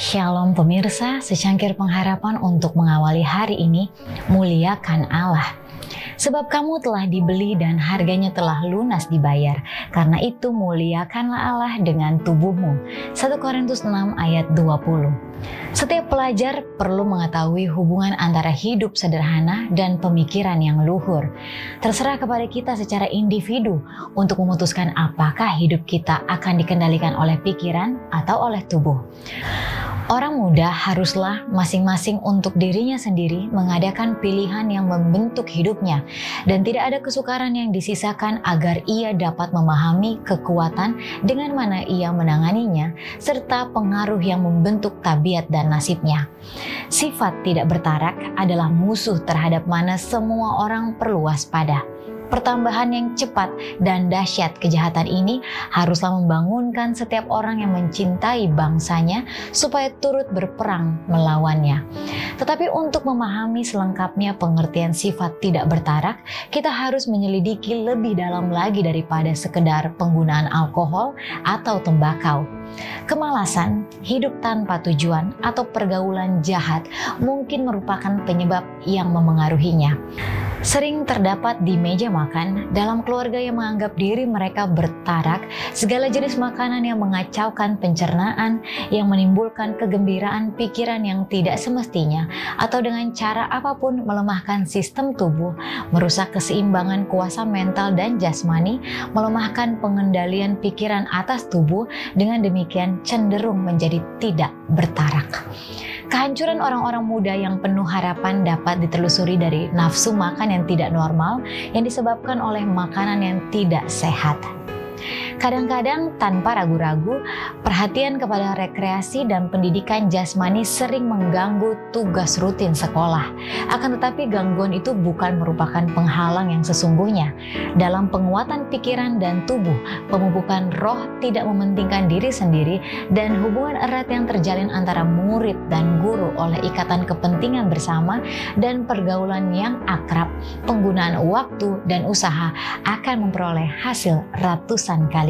Shalom pemirsa, secangkir pengharapan untuk mengawali hari ini, muliakan Allah. Sebab kamu telah dibeli dan harganya telah lunas dibayar. Karena itu muliakanlah Allah dengan tubuhmu. 1 Korintus 6 ayat 20. Setiap pelajar perlu mengetahui hubungan antara hidup sederhana dan pemikiran yang luhur. Terserah kepada kita secara individu untuk memutuskan apakah hidup kita akan dikendalikan oleh pikiran atau oleh tubuh. Orang muda haruslah masing-masing untuk dirinya sendiri mengadakan pilihan yang membentuk hidupnya dan tidak ada kesukaran yang disisakan agar ia dapat memahami kekuatan dengan mana ia menanganinya serta pengaruh yang membentuk tabiat dan nasibnya. Sifat tidak bertarak adalah musuh terhadap mana semua orang perlu waspada. Pertambahan yang cepat dan dahsyat kejahatan ini haruslah membangunkan setiap orang yang mencintai bangsanya supaya turut berperang melawannya. Tetapi untuk memahami selengkapnya pengertian sifat tidak bertarak, kita harus menyelidiki lebih dalam lagi daripada sekedar penggunaan alkohol atau tembakau. Kemalasan, hidup tanpa tujuan, atau pergaulan jahat mungkin merupakan penyebab yang memengaruhinya. Sering terdapat di meja makan dalam keluarga yang menganggap diri mereka bertarak, segala jenis makanan yang mengacaukan pencernaan, yang menimbulkan kegembiraan pikiran yang tidak semestinya, atau dengan cara apa pun melemahkan sistem tubuh, merusak keseimbangan kuasa mental dan jasmani, melemahkan pengendalian pikiran atas tubuh, dengan demikian cenderung menjadi tidak bertarak. Kehancuran orang-orang muda yang penuh harapan dapat ditelusuri dari nafsu makan yang tidak normal yang disebabkan oleh makanan yang tidak sehat. Kadang-kadang tanpa ragu-ragu, perhatian kepada rekreasi dan pendidikan jasmani sering mengganggu tugas rutin sekolah. Akan tetapi gangguan itu bukan merupakan penghalang yang sesungguhnya. Dalam penguatan pikiran dan tubuh, pemupukan roh tidak mementingkan diri sendiri dan hubungan erat yang terjalin antara murid dan guru oleh ikatan kepentingan bersama dan pergaulan yang akrab, penggunaan waktu dan usaha akan memperoleh hasil ratusan kali